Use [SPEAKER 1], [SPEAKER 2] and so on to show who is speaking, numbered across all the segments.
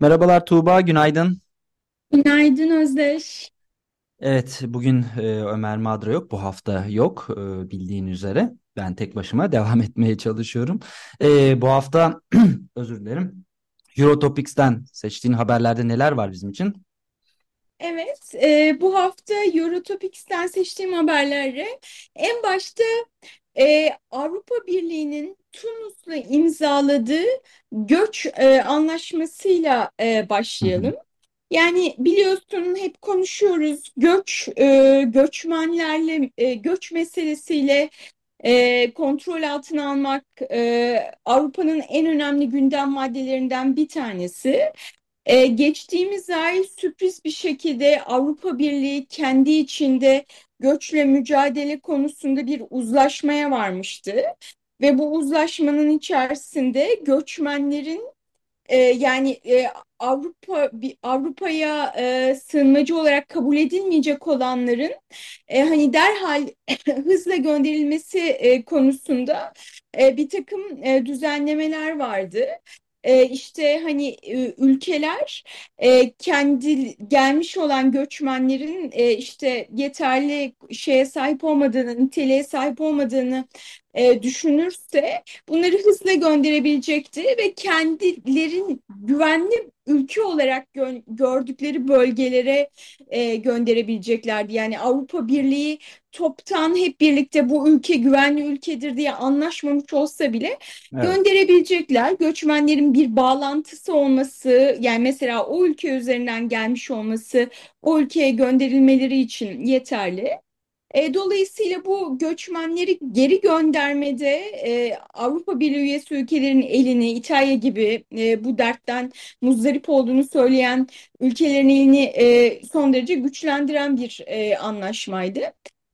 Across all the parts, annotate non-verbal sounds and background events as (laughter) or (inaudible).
[SPEAKER 1] Merhabalar Tuğba, günaydın.
[SPEAKER 2] Günaydın Özdeş.
[SPEAKER 1] Evet, bugün e, Ömer Madra yok, bu hafta yok e, bildiğin üzere. Ben tek başıma devam (laughs) etmeye çalışıyorum. E, bu hafta, (clears throat) özür dilerim, Eurotopics'ten seçtiğin haberlerde neler var bizim için?
[SPEAKER 2] Evet, e, bu hafta Eurotopics'ten seçtiğim haberlere en başta e, Avrupa Birliği'nin Tunus'la imzaladığı göç e, anlaşmasıyla e, başlayalım. Yani biliyorsun hep konuşuyoruz göç e, göçmenlerle e, göç meselesiyle e, kontrol altına almak e, Avrupa'nın en önemli gündem maddelerinden bir tanesi. E, geçtiğimiz ay sürpriz bir şekilde Avrupa Birliği kendi içinde göçle mücadele konusunda bir uzlaşmaya varmıştı. Ve bu uzlaşmanın içerisinde göçmenlerin e, yani e, Avrupa Avrupa'ya e, sığınmacı olarak kabul edilmeyecek olanların e, hani derhal (coughs) hızla gönderilmesi e, konusunda e, bir takım e, düzenlemeler vardı. E, işte hani e, ülkeler e, kendi gelmiş olan göçmenlerin e, işte yeterli şeye sahip olmadığını, niteliğe sahip olmadığını e, düşünürse bunları hızla gönderebilecekti ve kendilerin güvenli ülke olarak gö gördükleri bölgelere e, gönderebileceklerdi. Yani Avrupa Birliği toptan hep birlikte bu ülke güvenli ülkedir diye anlaşmamış olsa bile evet. gönderebilecekler. Göçmenlerin bir bağlantısı olması yani mesela o ülke üzerinden gelmiş olması o ülkeye gönderilmeleri için yeterli. E, dolayısıyla bu göçmenleri geri göndermede e, Avrupa Birliği üyesi ülkelerin elini İtalya gibi e, bu dertten muzdarip olduğunu söyleyen ülkelerin elini e, son derece güçlendiren bir e, anlaşmaydı.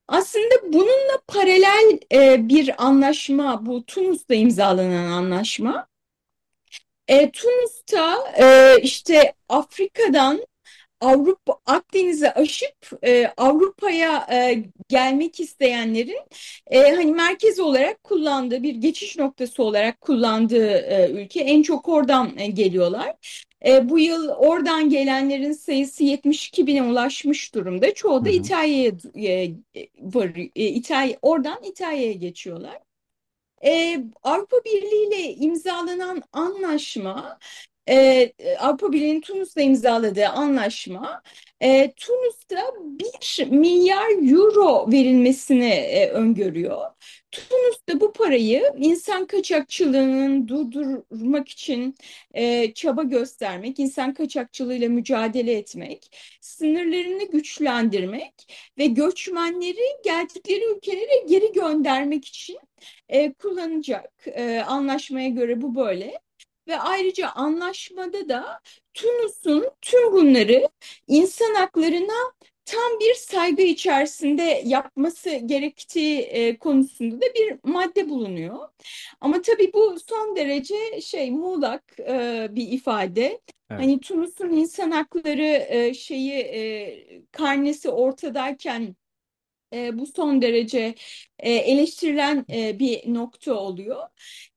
[SPEAKER 2] Aslında bununla paralel e, bir anlaşma bu Tunus'ta imzalanan anlaşma. E, Tunus'ta e, işte Afrika'dan Avrupa Akdeniz'i aşıp e, Avrupa'ya e, gelmek isteyenlerin e, hani merkez olarak kullandığı bir geçiş noktası olarak kullandığı e, ülke en çok oradan e, geliyorlar. E, bu yıl oradan gelenlerin sayısı 72 bine ulaşmış durumda. Çoğu da İtalya'ya e, var. E, İtalya oradan İtalya'ya geçiyorlar. Ee, Avrupa Birliği ile imzalanan anlaşma e, Avrupa Birliği'nin Tunus'la imzaladığı anlaşma e, Tunus'ta 1 milyar euro verilmesini e, öngörüyor. Tunus'ta bu parayı insan kaçakçılığının durdurmak için e, çaba göstermek, insan kaçakçılığıyla mücadele etmek, sınırlarını güçlendirmek ve göçmenleri geldikleri ülkelere geri göndermek için e, kullanacak. E, anlaşmaya göre bu böyle ve ayrıca anlaşmada da Tunus'un tüm bunları insan haklarına tam bir saygı içerisinde yapması gerektiği e, konusunda da bir madde bulunuyor. Ama tabii bu son derece şey muğlak e, bir ifade. Evet. Hani Tunus'un insan hakları e, şeyi e, karnesi ortadayken e, bu son derece e, eleştirilen e, bir nokta oluyor.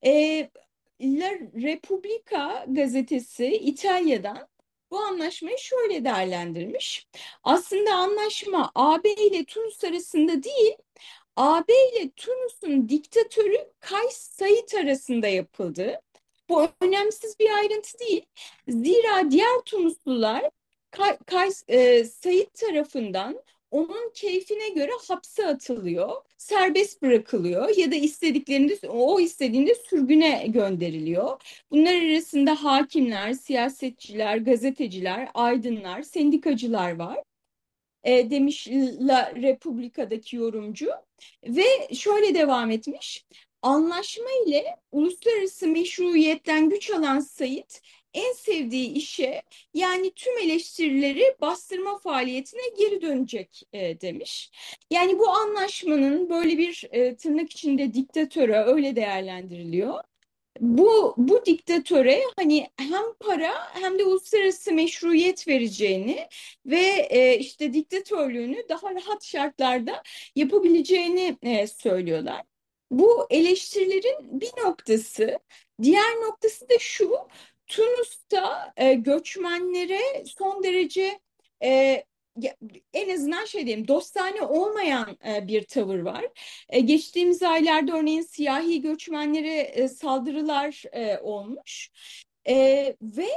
[SPEAKER 2] E, La Repubblica gazetesi İtalya'dan bu anlaşmayı şöyle değerlendirmiş. Aslında anlaşma AB ile Tunus arasında değil, AB ile Tunus'un diktatörü Kays Said arasında yapıldı. Bu önemsiz bir ayrıntı değil. Zira diğer Tunuslular Kay, Kay, e, Said tarafından onun keyfine göre hapse atılıyor, serbest bırakılıyor ya da istediklerinde o istediğinde sürgüne gönderiliyor. Bunlar arasında hakimler, siyasetçiler, gazeteciler, aydınlar, sendikacılar var. E, demiş La Republika'daki yorumcu ve şöyle devam etmiş. Anlaşma ile uluslararası meşruiyetten güç alan Said en sevdiği işe yani tüm eleştirileri bastırma faaliyetine geri dönecek e, demiş. Yani bu anlaşmanın böyle bir e, tırnak içinde diktatöre öyle değerlendiriliyor. Bu, bu diktatöre hani hem para hem de uluslararası meşruiyet vereceğini ve e, işte diktatörlüğünü daha rahat şartlarda yapabileceğini e, söylüyorlar. Bu eleştirilerin bir noktası, diğer noktası da şu, Tunus'ta e, göçmenlere son derece e, en azından şey diyeyim dostane olmayan e, bir tavır var. E, geçtiğimiz aylarda örneğin siyahi göçmenlere e, saldırılar olmuş. Ve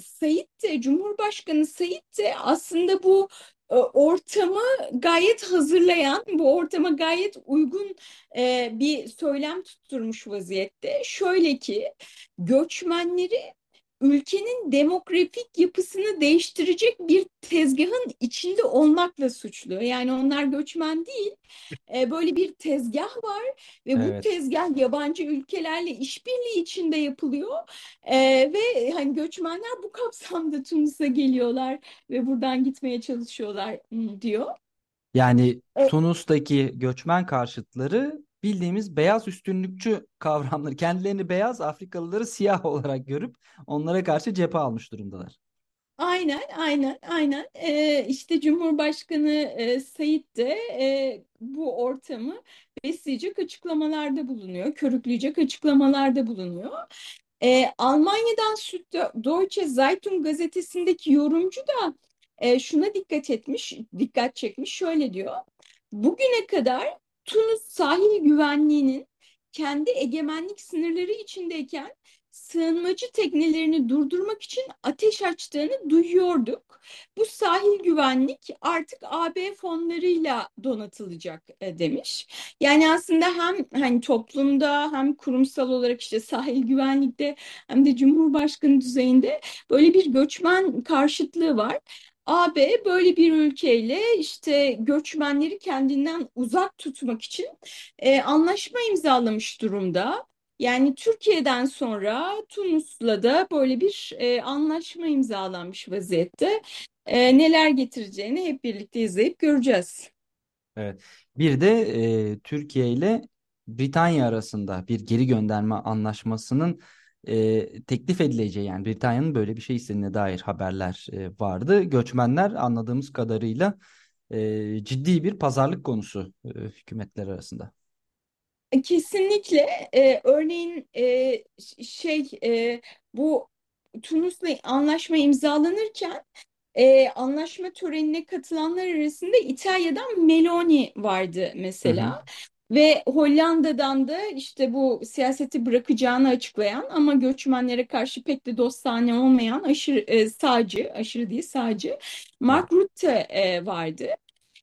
[SPEAKER 2] Sayit de Cumhurbaşkanı Sayit de aslında bu ortamı gayet hazırlayan, bu ortama gayet uygun e, bir söylem tutturmuş vaziyette. Şöyle ki göçmenleri ülkenin demografik yapısını değiştirecek bir tezgahın içinde olmakla suçluyor. Yani onlar göçmen değil, (laughs) e, böyle bir tezgah var ve evet. bu tezgah yabancı ülkelerle işbirliği içinde yapılıyor e, ve hani göçmenler bu kapsamda Tunus'a geliyorlar ve buradan gitmeye çalışıyorlar diyor.
[SPEAKER 1] Yani Tunus'taki göçmen karşıtları bildiğimiz beyaz üstünlükçü kavramları, kendilerini beyaz Afrikalıları siyah olarak görüp onlara karşı cephe almış durumdalar.
[SPEAKER 2] Aynen, aynen, aynen. Ee, işte Cumhurbaşkanı e, Sayit de e, bu ortamı besleyecek açıklamalarda bulunuyor, körükleyecek açıklamalarda bulunuyor. E, Almanya'dan Süddeutsche Zeitung gazetesindeki yorumcu da e, şuna dikkat etmiş, dikkat çekmiş. Şöyle diyor. Bugüne kadar Tunus sahil güvenliğinin kendi egemenlik sınırları içindeyken sığınmacı teknelerini durdurmak için ateş açtığını duyuyorduk. Bu sahil güvenlik artık AB fonlarıyla donatılacak e, demiş. Yani aslında hem hani toplumda hem kurumsal olarak işte sahil güvenlikte hem de Cumhurbaşkanı düzeyinde böyle bir göçmen karşıtlığı var. AB böyle bir ülkeyle işte göçmenleri kendinden uzak tutmak için e, anlaşma imzalamış durumda. Yani Türkiye'den sonra Tunus'la da böyle bir e, anlaşma imzalanmış vaziyette. E, neler getireceğini hep birlikte izleyip göreceğiz.
[SPEAKER 1] Evet. Bir de e, Türkiye ile Britanya arasında bir geri gönderme anlaşmasının e, teklif edileceği yani Britanya'nın böyle bir şey istediğine dair haberler e, vardı. Göçmenler anladığımız kadarıyla e, ciddi bir pazarlık konusu e, hükümetler arasında.
[SPEAKER 2] Kesinlikle. E, örneğin e, şey e, bu Tunus'la anlaşma imzalanırken e, anlaşma törenine katılanlar arasında İtalya'dan Meloni vardı mesela. Hı hı. Ve Hollanda'dan da işte bu siyaseti bırakacağını açıklayan ama göçmenlere karşı pek de dostane olmayan aşırı e, sağcı, aşırı değil sağcı Mark Rutte e, vardı.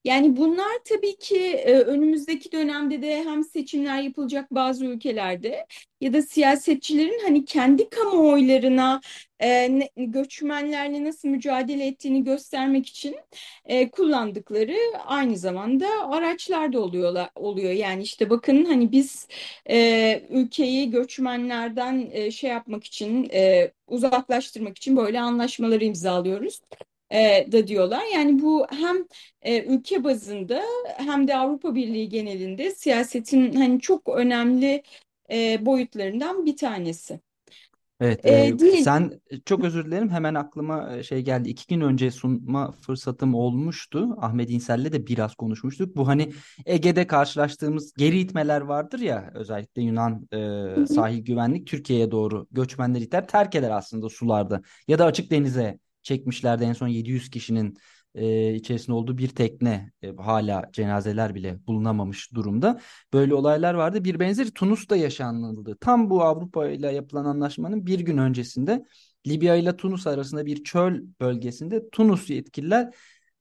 [SPEAKER 2] Yani bunlar tabii ki e, önümüzdeki dönemde de hem seçimler yapılacak bazı ülkelerde ya da siyasetçilerin hani kendi kamuoylarına e, göçmenlerle nasıl mücadele ettiğini göstermek için e, kullandıkları aynı zamanda araçlar da oluyorlar oluyor. Yani işte bakın hani biz e, ülkeyi göçmenlerden e, şey yapmak için e, uzaklaştırmak için böyle anlaşmaları imzalıyoruz e, da diyorlar. Yani bu hem e, ülke bazında hem de Avrupa Birliği genelinde siyasetin hani çok önemli e, boyutlarından bir tanesi.
[SPEAKER 1] Evet, e, değil. sen çok özür dilerim hemen aklıma şey geldi. İki gün önce sunma fırsatım olmuştu. Ahmet İnsel'le de biraz konuşmuştuk. Bu hani Ege'de karşılaştığımız geri itmeler vardır ya özellikle Yunan e, sahil güvenlik Türkiye'ye doğru göçmenler iter terk eder aslında sularda ya da açık denize çekmişlerdi. En son 700 kişinin e, içerisinde olduğu bir tekne e, hala cenazeler bile bulunamamış durumda. Böyle olaylar vardı. Bir benzeri Tunus'ta yaşanıldı. Tam bu Avrupa ile yapılan anlaşmanın bir gün öncesinde Libya ile Tunus arasında bir çöl bölgesinde Tunus yetkililer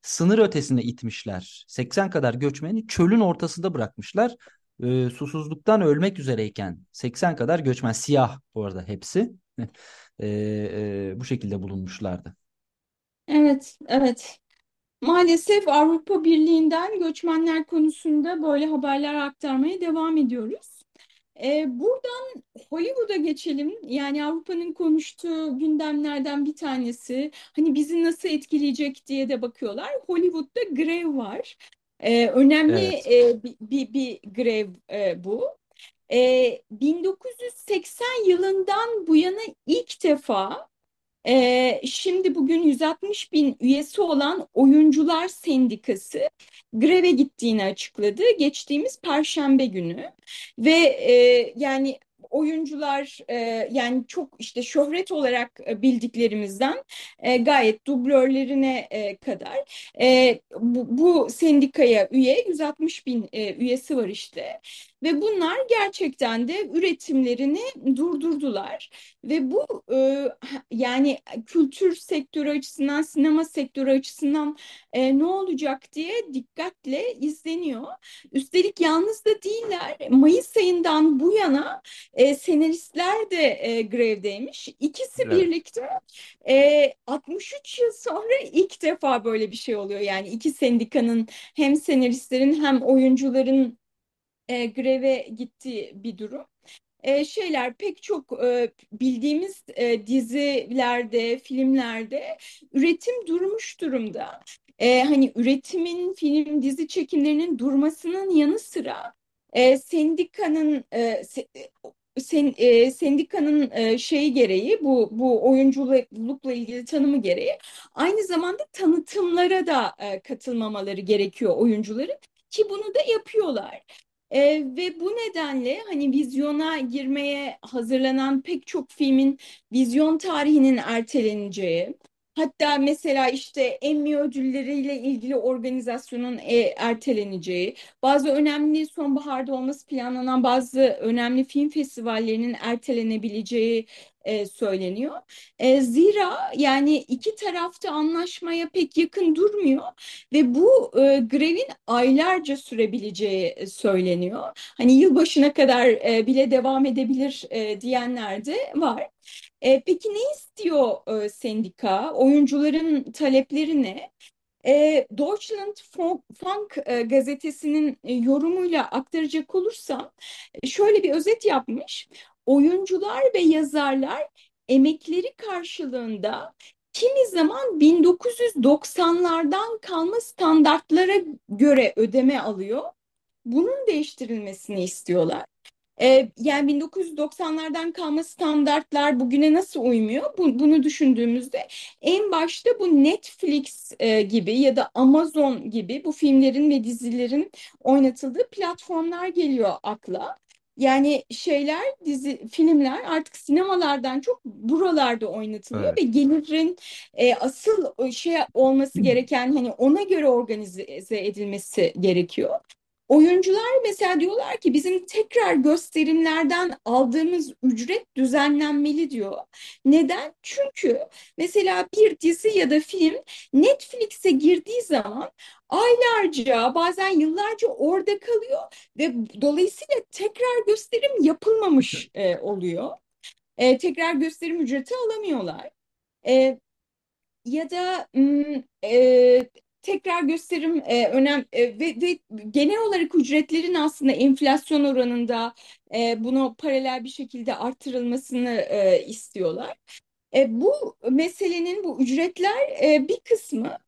[SPEAKER 1] sınır ötesine itmişler. 80 kadar göçmeni çölün ortasında bırakmışlar. E, susuzluktan ölmek üzereyken 80 kadar göçmen siyah bu arada hepsi (laughs) e, e, bu şekilde bulunmuşlardı.
[SPEAKER 2] Evet, evet. Maalesef Avrupa Birliği'nden göçmenler konusunda böyle haberler aktarmaya devam ediyoruz. Ee, buradan Hollywood'a geçelim. Yani Avrupa'nın konuştuğu gündemlerden bir tanesi. Hani bizi nasıl etkileyecek diye de bakıyorlar. Hollywood'da grev var. Ee, önemli
[SPEAKER 1] Evet.
[SPEAKER 2] e, bir, bir, bir grev e, bu. Ee, 1980 yılından bu yana ilk defa ee, şimdi bugün 160 bin üyesi olan Oyuncular Sendikası greve gittiğini açıkladı geçtiğimiz Perşembe günü. Ve e, yani oyuncular e, yani çok işte şöhret olarak e, bildiklerimizden e, gayet dublörlerine e, kadar. E, bu, bu sendikaya üye 160 bin e, üyesi var işte ve bunlar gerçekten de üretimlerini durdurdular ve bu e, yani kültür sektörü açısından sinema sektörü açısından e, ne olacak diye dikkatle izleniyor. Üstelik yalnız da değiller. Mayıs ayından bu yana e, senaristler de e, grevdeymiş. İkisi
[SPEAKER 1] Evet.
[SPEAKER 2] birlikte e, 63 yıl sonra ilk defa böyle bir şey oluyor. Yani iki sendikanın hem senaristlerin hem oyuncuların e, greve gittiği bir durum. E, şeyler pek çok e, bildiğimiz e, dizilerde, filmlerde üretim durmuş durumda. E, hani üretimin, film, dizi çekimlerinin durmasının yanı sıra e, sendikanın e, se- sen, e, sendikanın e, şeyi gereği bu bu oyunculukla ilgili tanımı gereği aynı zamanda tanıtımlara da e, katılmamaları gerekiyor oyuncuların ki bunu da yapıyorlar. E, ve bu nedenle hani vizyona girmeye hazırlanan pek çok filmin vizyon tarihinin erteleneceği, hatta mesela işte Emmy ödülleriyle ilgili organizasyonun e, erteleneceği, bazı önemli sonbaharda olması planlanan bazı önemli film festivallerinin ertelenebileceği e, söyleniyor. E, zira yani iki tarafta anlaşmaya pek yakın durmuyor ve bu e, grevin aylarca sürebileceği e, söyleniyor. Hani yılbaşına kadar e, bile devam edebilir e, diyenler de var. E, peki ne istiyor e, sendika? Oyuncuların talepleri ne? E, Deutschland Funk, e, gazetesinin e, yorumuyla aktaracak olursam e, şöyle bir özet yapmış. Oyuncular ve yazarlar emekleri karşılığında kimi zaman 1990'lardan kalma standartlara göre ödeme alıyor. Bunun değiştirilmesini istiyorlar. Ee, yani 1990'lardan kalma standartlar bugüne nasıl uymuyor? Bu- bunu düşündüğümüzde en başta bu Netflix e, gibi ya da Amazon gibi bu filmlerin ve dizilerin oynatıldığı platformlar geliyor akla. Yani şeyler, dizi, filmler artık sinemalardan çok buralarda oynatılıyor
[SPEAKER 1] Evet.
[SPEAKER 2] ve gelirin e, asıl şey olması gereken hani ona göre organize edilmesi gerekiyor. Oyuncular mesela diyorlar ki bizim tekrar gösterimlerden aldığımız ücret düzenlenmeli diyor. Neden? Çünkü mesela bir dizi ya da film Netflix'e girdiği zaman aylarca bazen yıllarca orada kalıyor ve dolayısıyla tekrar gösterim yapılmamış e, oluyor. E, tekrar gösterim ücreti alamıyorlar. E, ya da m, e, tekrar gösterim e, önem e, ve, ve genel olarak ücretlerin aslında enflasyon oranında e, bunu paralel bir şekilde artırılmasını e, istiyorlar. E, bu meselenin bu ücretler e, bir kısmı.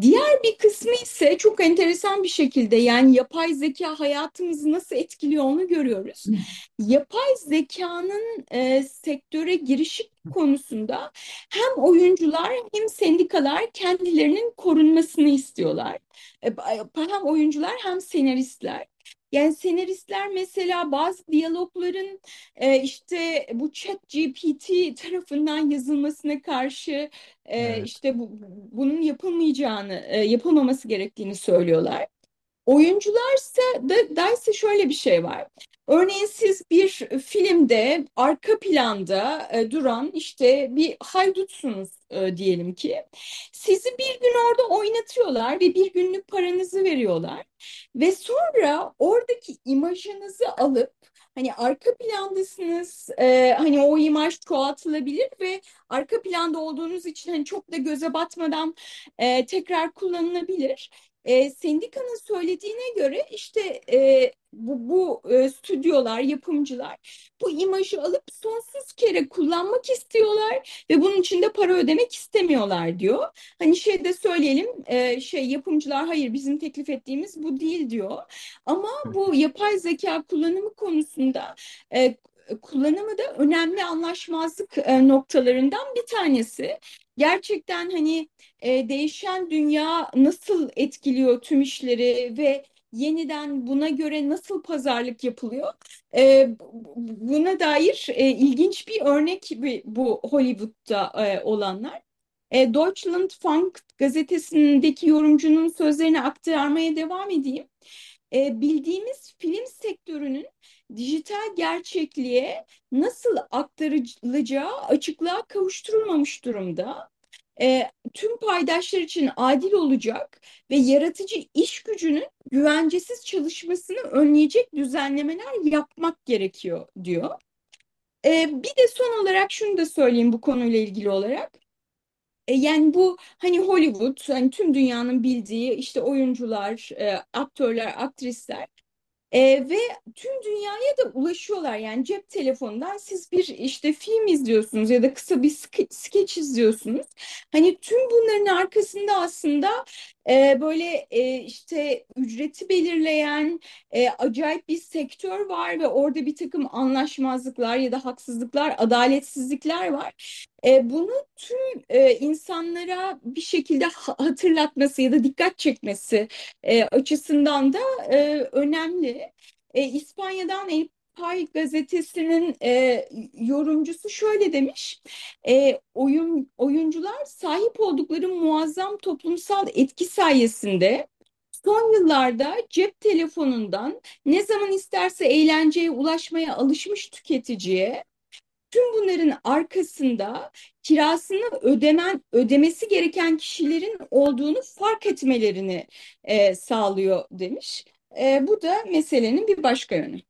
[SPEAKER 2] Diğer bir kısmı ise çok enteresan bir şekilde yani yapay zeka hayatımızı nasıl etkiliyor onu görüyoruz. Yapay zekanın e, sektöre girişi konusunda hem oyuncular hem sendikalar kendilerinin korunmasını istiyorlar. E, hem oyuncular hem senaristler. Yani senaristler mesela bazı diyalogların e, işte bu chat GPT tarafından yazılmasına karşı e,
[SPEAKER 1] Evet.
[SPEAKER 2] işte bu, bunun yapılmayacağını, e, yapılmaması gerektiğini söylüyorlar. Oyuncularsa da, ise şöyle bir şey var. Örneğin siz bir filmde arka planda e, duran işte bir haydutsunuz e, diyelim ki. Sizi bir gün orada oynatıyorlar ve bir günlük paranızı veriyorlar. Ve sonra oradaki imajınızı alıp hani arka plandasınız e, hani o imaj çoğaltılabilir ve arka planda olduğunuz için hani çok da göze batmadan e, tekrar kullanılabilir. E, sendikanın söylediğine göre işte e, bu, bu e, stüdyolar, yapımcılar bu imajı alıp sonsuz kere kullanmak istiyorlar ve bunun için de para ödemek istemiyorlar diyor. Hani şey de söyleyelim e, şey yapımcılar hayır bizim teklif ettiğimiz bu değil diyor. Ama bu yapay zeka kullanımı konusunda e, kullanımı da önemli anlaşmazlık e, noktalarından bir tanesi. Gerçekten hani e, değişen dünya nasıl etkiliyor tüm işleri ve yeniden buna göre nasıl pazarlık yapılıyor? E, buna dair ilginç bir örnek bu Hollywood'da olanlar. E, Deutschlandfunk gazetesindeki yorumcunun sözlerini aktarmaya devam edeyim. Bildiğimiz film sektörünün dijital gerçekliğe nasıl aktarılacağı açıklığa kavuşturulmamış durumda. E, tüm paydaşlar için adil olacak ve yaratıcı iş gücünün güvencesiz çalışmasını önleyecek düzenlemeler yapmak gerekiyor diyor. E, bir de son olarak şunu da söyleyeyim bu konuyla ilgili olarak. E, yani bu hani Hollywood, hani tüm dünyanın bildiği işte oyuncular, e, aktörler, aktrisler e, ve tüm dünyaya da ulaşıyorlar. Yani cep telefonundan siz bir işte film izliyorsunuz ya da kısa bir ske skeç izliyorsunuz. Hani tüm bunların arkasında aslında e, böyle e, işte ücreti belirleyen e, acayip bir sektör var ve orada bir takım anlaşmazlıklar ya da haksızlıklar, adaletsizlikler var. E, bunu tüm insanlara bir şekilde hatırlatması ya da dikkat çekmesi açısından da önemli. E, İspanya'dan El Pay gazetesinin e, yorumcusu şöyle demiş, e, oyun oyuncular sahip oldukları muazzam toplumsal etki sayesinde son yıllarda cep telefonundan ne zaman isterse eğlenceye ulaşmaya alışmış tüketiciye Tüm bunların arkasında kirasını ödemen ödemesi gereken kişilerin olduğunu fark etmelerini e, sağlıyor demiş. E, bu da meselenin bir başka yönü.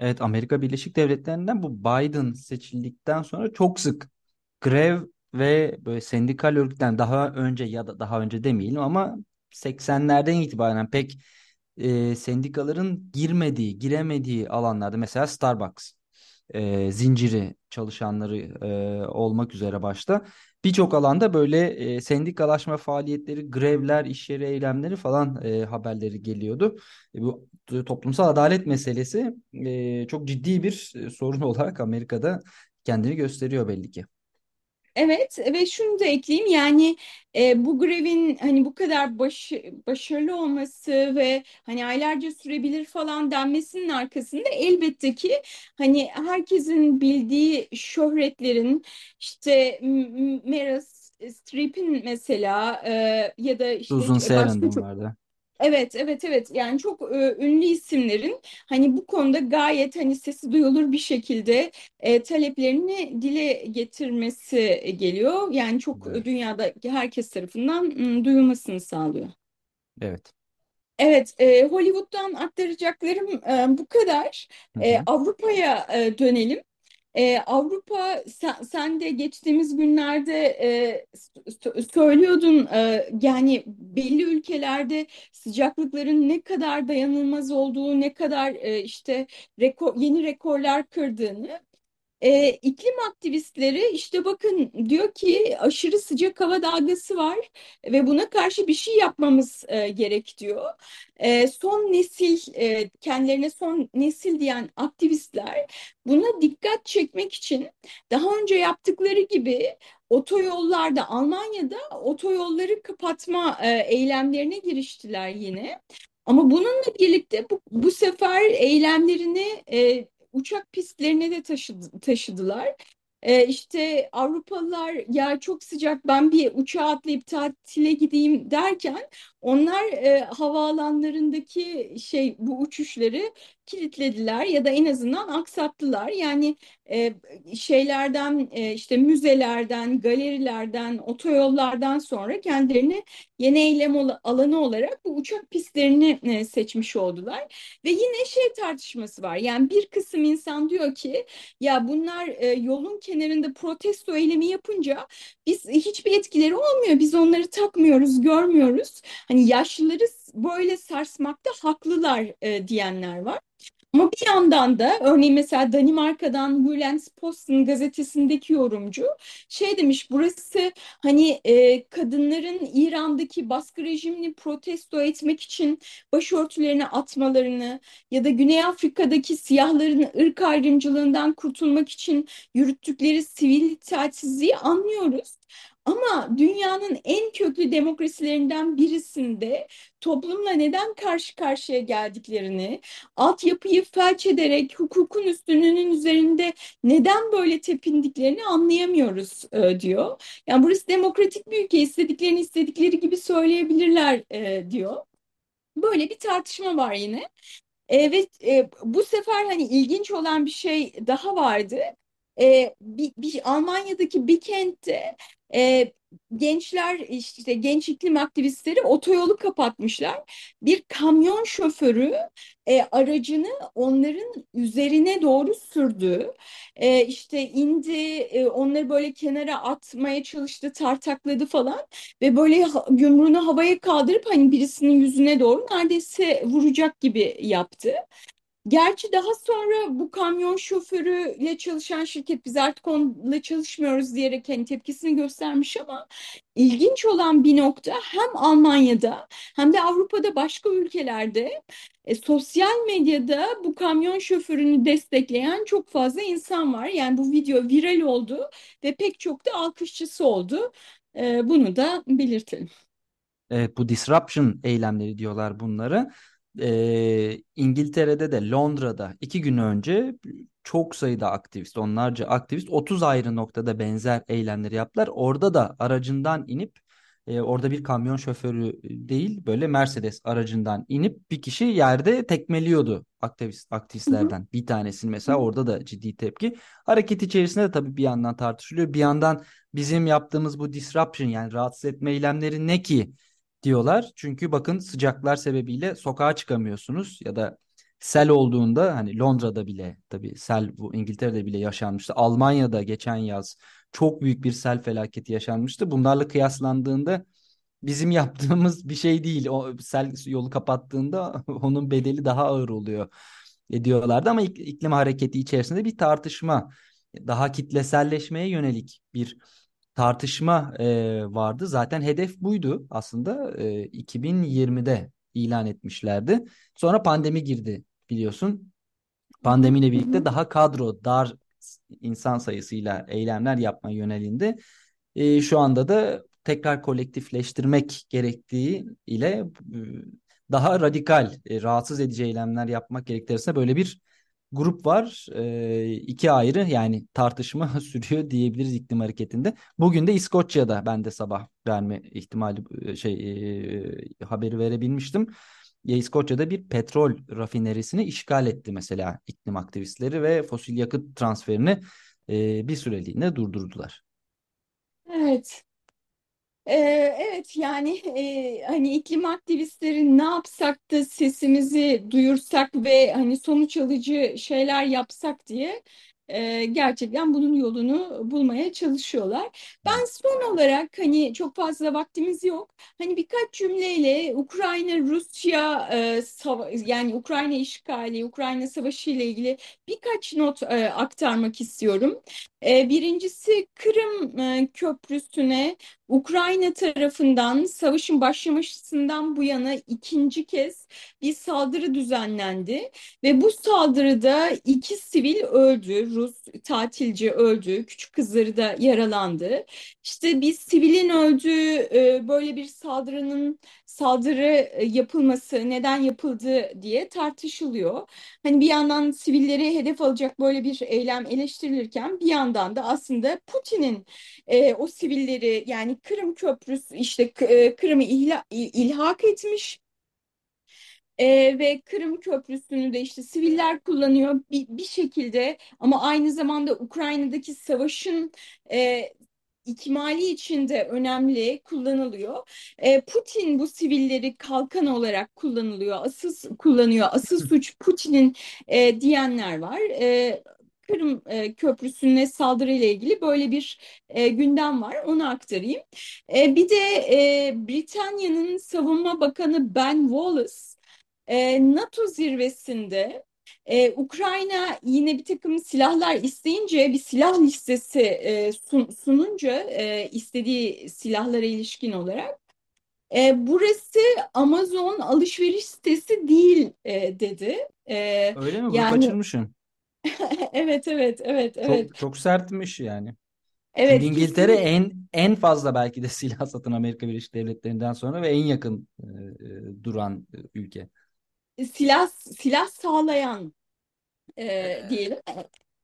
[SPEAKER 1] Evet Amerika Birleşik Devletleri'nden bu Biden seçildikten sonra çok sık grev ve böyle sendikal örgütten daha önce ya da daha önce demeyelim ama 80'lerden itibaren pek e, sendikaların girmediği, giremediği alanlarda mesela Starbucks e, zinciri çalışanları e, olmak üzere başta birçok alanda böyle e, sendikalaşma faaliyetleri, grevler, iş yeri eylemleri falan e, haberleri geliyordu. E, bu toplumsal adalet meselesi e, çok ciddi bir e, sorun (laughs) olarak Amerika'da kendini gösteriyor belli ki.
[SPEAKER 2] Evet ve şunu da ekleyeyim yani e, bu grevin hani bu kadar baş, başarılı olması ve hani aylarca sürebilir falan denmesinin arkasında elbette ki hani herkesin bildiği şöhretlerin işte Meryl Streep'in mesela e, ya da işte
[SPEAKER 1] Susan Sarandon
[SPEAKER 2] çok
[SPEAKER 1] vardı.
[SPEAKER 2] Evet, evet, evet. Yani çok e, ünlü isimlerin hani bu konuda gayet hani sesi duyulur bir şekilde e, taleplerini dile getirmesi geliyor. Yani çok
[SPEAKER 1] Evet.
[SPEAKER 2] dünyada herkes tarafından m, duyulmasını sağlıyor.
[SPEAKER 1] Evet.
[SPEAKER 2] Evet, e, Hollywood'dan aktaracaklarım e, bu kadar.
[SPEAKER 1] Hı
[SPEAKER 2] E,
[SPEAKER 1] hı.
[SPEAKER 2] Avrupa'ya e, dönelim. Ee, Avrupa sen, sen de geçtiğimiz günlerde e, söylüyordun e, yani belli ülkelerde sıcaklıkların ne kadar dayanılmaz olduğu, ne kadar e, işte rekor, yeni rekorlar kırdığını. E, iklim aktivistleri işte bakın diyor ki aşırı sıcak hava dalgası var ve buna karşı bir şey yapmamız e, gerek diyor. E, son nesil e, kendilerine son nesil diyen aktivistler buna dikkat çekmek için daha önce yaptıkları gibi otoyollarda Almanya'da otoyolları kapatma e, eylemlerine giriştiler yine. Ama bununla birlikte bu, bu sefer eylemlerini e, uçak pistlerine de taşıdı, taşıdılar. e, işte Avrupalılar ya çok sıcak ben bir uçağa atlayıp tatile gideyim derken onlar e, havaalanlarındaki şey bu uçuşları kilitlediler ya da en azından aksattılar. Yani e, şeylerden e, işte müzelerden, galerilerden, otoyollardan sonra kendilerini yeni eylem alanı olarak bu uçak pistlerini e, seçmiş oldular. Ve yine şey tartışması var. Yani bir kısım insan diyor ki ya bunlar e, yolun kenarında protesto eylemi yapınca biz hiçbir etkileri olmuyor. Biz onları takmıyoruz, görmüyoruz. Hani yaşlıları böyle sarsmakta haklılar e, diyenler var. Ama bir yandan da örneğin mesela Danimarka'dan Jyllands-Posten gazetesindeki yorumcu şey demiş burası hani e, kadınların İran'daki baskı rejimini protesto etmek için başörtülerini atmalarını ya da Güney Afrika'daki siyahların ırk ayrımcılığından kurtulmak için yürüttükleri sivil itaatsizliği anlıyoruz. Ama dünyanın en köklü demokrasilerinden birisinde toplumla neden karşı karşıya geldiklerini, altyapıyı felç ederek hukukun üstünlüğünün üzerinde neden böyle tepindiklerini anlayamıyoruz e, diyor. Yani burası demokratik bir ülke, istediklerini istedikleri gibi söyleyebilirler e, diyor. Böyle bir tartışma var yine. Evet, e, bu sefer hani ilginç olan bir şey daha vardı. E, bir, bir Almanya'daki bir kentte e, gençler işte genç iklim aktivistleri otoyolu kapatmışlar. Bir kamyon şoförü e, aracını onların üzerine doğru sürdü. E, işte indi, e, onları böyle kenara atmaya çalıştı, tartakladı falan ve böyle yumruğunu havaya kaldırıp hani birisinin yüzüne doğru neredeyse vuracak gibi yaptı. Gerçi daha sonra bu kamyon şoförüyle çalışan şirket biz artık onunla çalışmıyoruz diyerek hani tepkisini göstermiş ama ilginç olan bir nokta hem Almanya'da hem de Avrupa'da başka ülkelerde e, sosyal medyada bu kamyon şoförünü destekleyen çok fazla insan var. Yani bu video viral oldu ve pek çok da alkışçısı oldu. E, bunu da belirtelim.
[SPEAKER 1] Evet, bu disruption eylemleri diyorlar bunları e, İngiltere'de de Londra'da iki gün önce çok sayıda aktivist, onlarca aktivist 30 ayrı noktada benzer eylemleri yaptılar. Orada da aracından inip e, orada bir kamyon şoförü değil böyle Mercedes aracından inip bir kişi yerde tekmeliyordu aktivist aktivistlerden. Hı hı. Bir tanesini mesela orada da ciddi tepki. Hareket içerisinde de tabii bir yandan tartışılıyor. Bir yandan bizim yaptığımız bu disruption yani rahatsız etme eylemleri ne ki? Diyorlar. Çünkü bakın sıcaklar sebebiyle sokağa çıkamıyorsunuz ya da sel olduğunda hani Londra'da bile tabii sel bu İngiltere'de bile yaşanmıştı. Almanya'da geçen yaz çok büyük bir sel felaketi yaşanmıştı. Bunlarla kıyaslandığında bizim yaptığımız bir şey değil. O sel yolu kapattığında (laughs) onun bedeli daha ağır oluyor diyorlardı ama iklim hareketi içerisinde bir tartışma daha kitleselleşmeye yönelik bir tartışma e, vardı. Zaten hedef buydu aslında e, 2020'de ilan etmişlerdi. Sonra pandemi girdi biliyorsun. Pandemiyle birlikte daha kadro dar insan sayısıyla eylemler yapma yönelinde. E, şu anda da tekrar kolektifleştirmek gerektiği ile e, daha radikal, e, rahatsız edici eylemler yapmak gerektiğinde böyle bir grup var. E, iki ayrı yani tartışma (laughs) sürüyor diyebiliriz iklim hareketinde. Bugün de İskoçya'da ben de sabah verme ihtimali şey e, haberi verebilmiştim. Ya İskoçya'da bir petrol rafinerisini işgal etti mesela iklim aktivistleri ve fosil yakıt transferini e, bir süreliğine durdurdular.
[SPEAKER 2] Evet, ee, evet yani e, hani iklim aktivistleri ne yapsak da sesimizi duyursak ve hani sonuç alıcı şeyler yapsak diye e, gerçekten bunun yolunu bulmaya çalışıyorlar. Ben son olarak hani çok fazla vaktimiz yok. Hani birkaç cümleyle Ukrayna Rusya e, yani Ukrayna işgali, Ukrayna savaşı ile ilgili birkaç not e, aktarmak istiyorum. E, birincisi Kırım e, Köprüsü'ne Ukrayna tarafından savaşın başlamasından bu yana ikinci kez bir saldırı düzenlendi ve bu saldırıda iki sivil öldü, Rus tatilci öldü, küçük kızları da yaralandı. İşte bir sivilin öldüğü e, böyle bir saldırının saldırı e, yapılması neden yapıldı diye tartışılıyor. Hani bir yandan sivilleri hedef alacak böyle bir eylem eleştirilirken bir yandan da aslında Putin'in e, o sivilleri yani Kırım Köprüsü işte e, Kırım'ı ilhak etmiş e, ve Kırım Köprüsü'nü de işte siviller kullanıyor bir, bir şekilde ama aynı zamanda Ukrayna'daki savaşın e, ikmali için de önemli kullanılıyor. E, Putin bu sivilleri kalkan olarak kullanılıyor, asıl kullanıyor. Asıl suç Putin'in e, diyenler var. E, Kırım e, Köprüsü'ne saldırı ile ilgili böyle bir e, gündem var. Onu aktarayım. E, bir de e, Britanya'nın Savunma Bakanı Ben Wallace e, NATO zirvesinde ee, Ukrayna yine bir takım silahlar isteyince bir silah listesi e, sun, sununca e, istediği silahlara ilişkin olarak e, burası Amazon alışveriş sitesi değil e, dedi. E,
[SPEAKER 1] Öyle mi? Bunu
[SPEAKER 2] yani
[SPEAKER 1] kaçırmışım.
[SPEAKER 2] Evet (laughs) evet evet evet
[SPEAKER 1] Çok çok sertmiş yani.
[SPEAKER 2] evet
[SPEAKER 1] Çünkü İngiltere
[SPEAKER 2] kesin
[SPEAKER 1] en en fazla belki de (laughs) silah satan Amerika Birleşik Devletleri'nden sonra ve en yakın e, e, duran e, ülke.
[SPEAKER 2] silah silah sağlayan e, diyelim.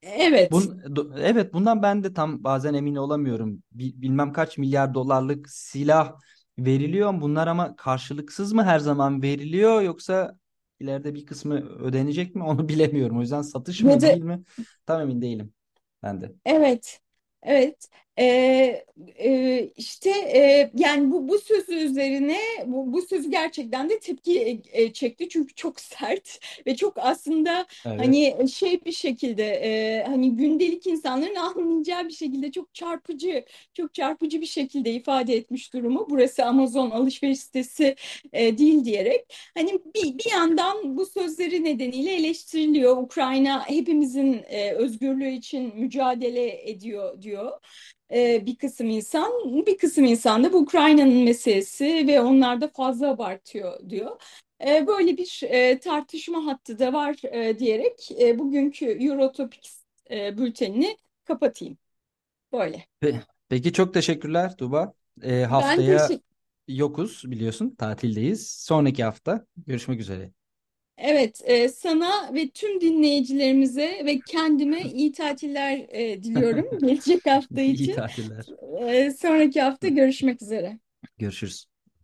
[SPEAKER 2] Evet.
[SPEAKER 1] Bun, evet bundan ben de tam bazen emin olamıyorum. Bi- bilmem kaç milyar dolarlık silah veriliyor. Bunlar ama karşılıksız mı her zaman veriliyor yoksa ileride bir kısmı ödenecek mi (laughs) onu bilemiyorum. O yüzden satış mı
[SPEAKER 2] da
[SPEAKER 1] değil mi tam emin değilim ben de.
[SPEAKER 2] Evet, evet. Ee, e, işte e, yani bu bu sözü üzerine bu, bu sözü gerçekten de tepki e, e, çekti çünkü çok (laughs) sert ve çok aslında
[SPEAKER 1] Evet.
[SPEAKER 2] hani şey bir şekilde e, hani gündelik insanların (laughs) anlayacağı bir şekilde çok çarpıcı çok çarpıcı bir şekilde ifade etmiş durumu. Burası Amazon alışveriş sitesi e, değil diyerek hani bir, bir yandan bu sözleri nedeniyle eleştiriliyor. Ukrayna hepimizin e, özgürlüğü için mücadele ediyor diyor e, bir kısım insan, bir kısım insan da bu Ukrayna'nın meselesi ve onlar da fazla abartıyor diyor. E, böyle bir e, tartışma hattı da var e, diyerek e, bugünkü Eurotopics e, bültenini kapatayım. Böyle.
[SPEAKER 1] Pe- Peki çok teşekkürler Tuğba. Ee,
[SPEAKER 2] Ben
[SPEAKER 1] haftaya yokuz biliyorsun tatildeyiz. Sonraki hafta görüşmek üzere.
[SPEAKER 2] Evet, e, sana ve tüm dinleyicilerimize ve kendime iyi tatiller e, diliyorum (laughs) gelecek hafta
[SPEAKER 1] İyi
[SPEAKER 2] için.
[SPEAKER 1] tatiller.
[SPEAKER 2] E, sonraki hafta görüşmek üzere.
[SPEAKER 1] Görüşürüz.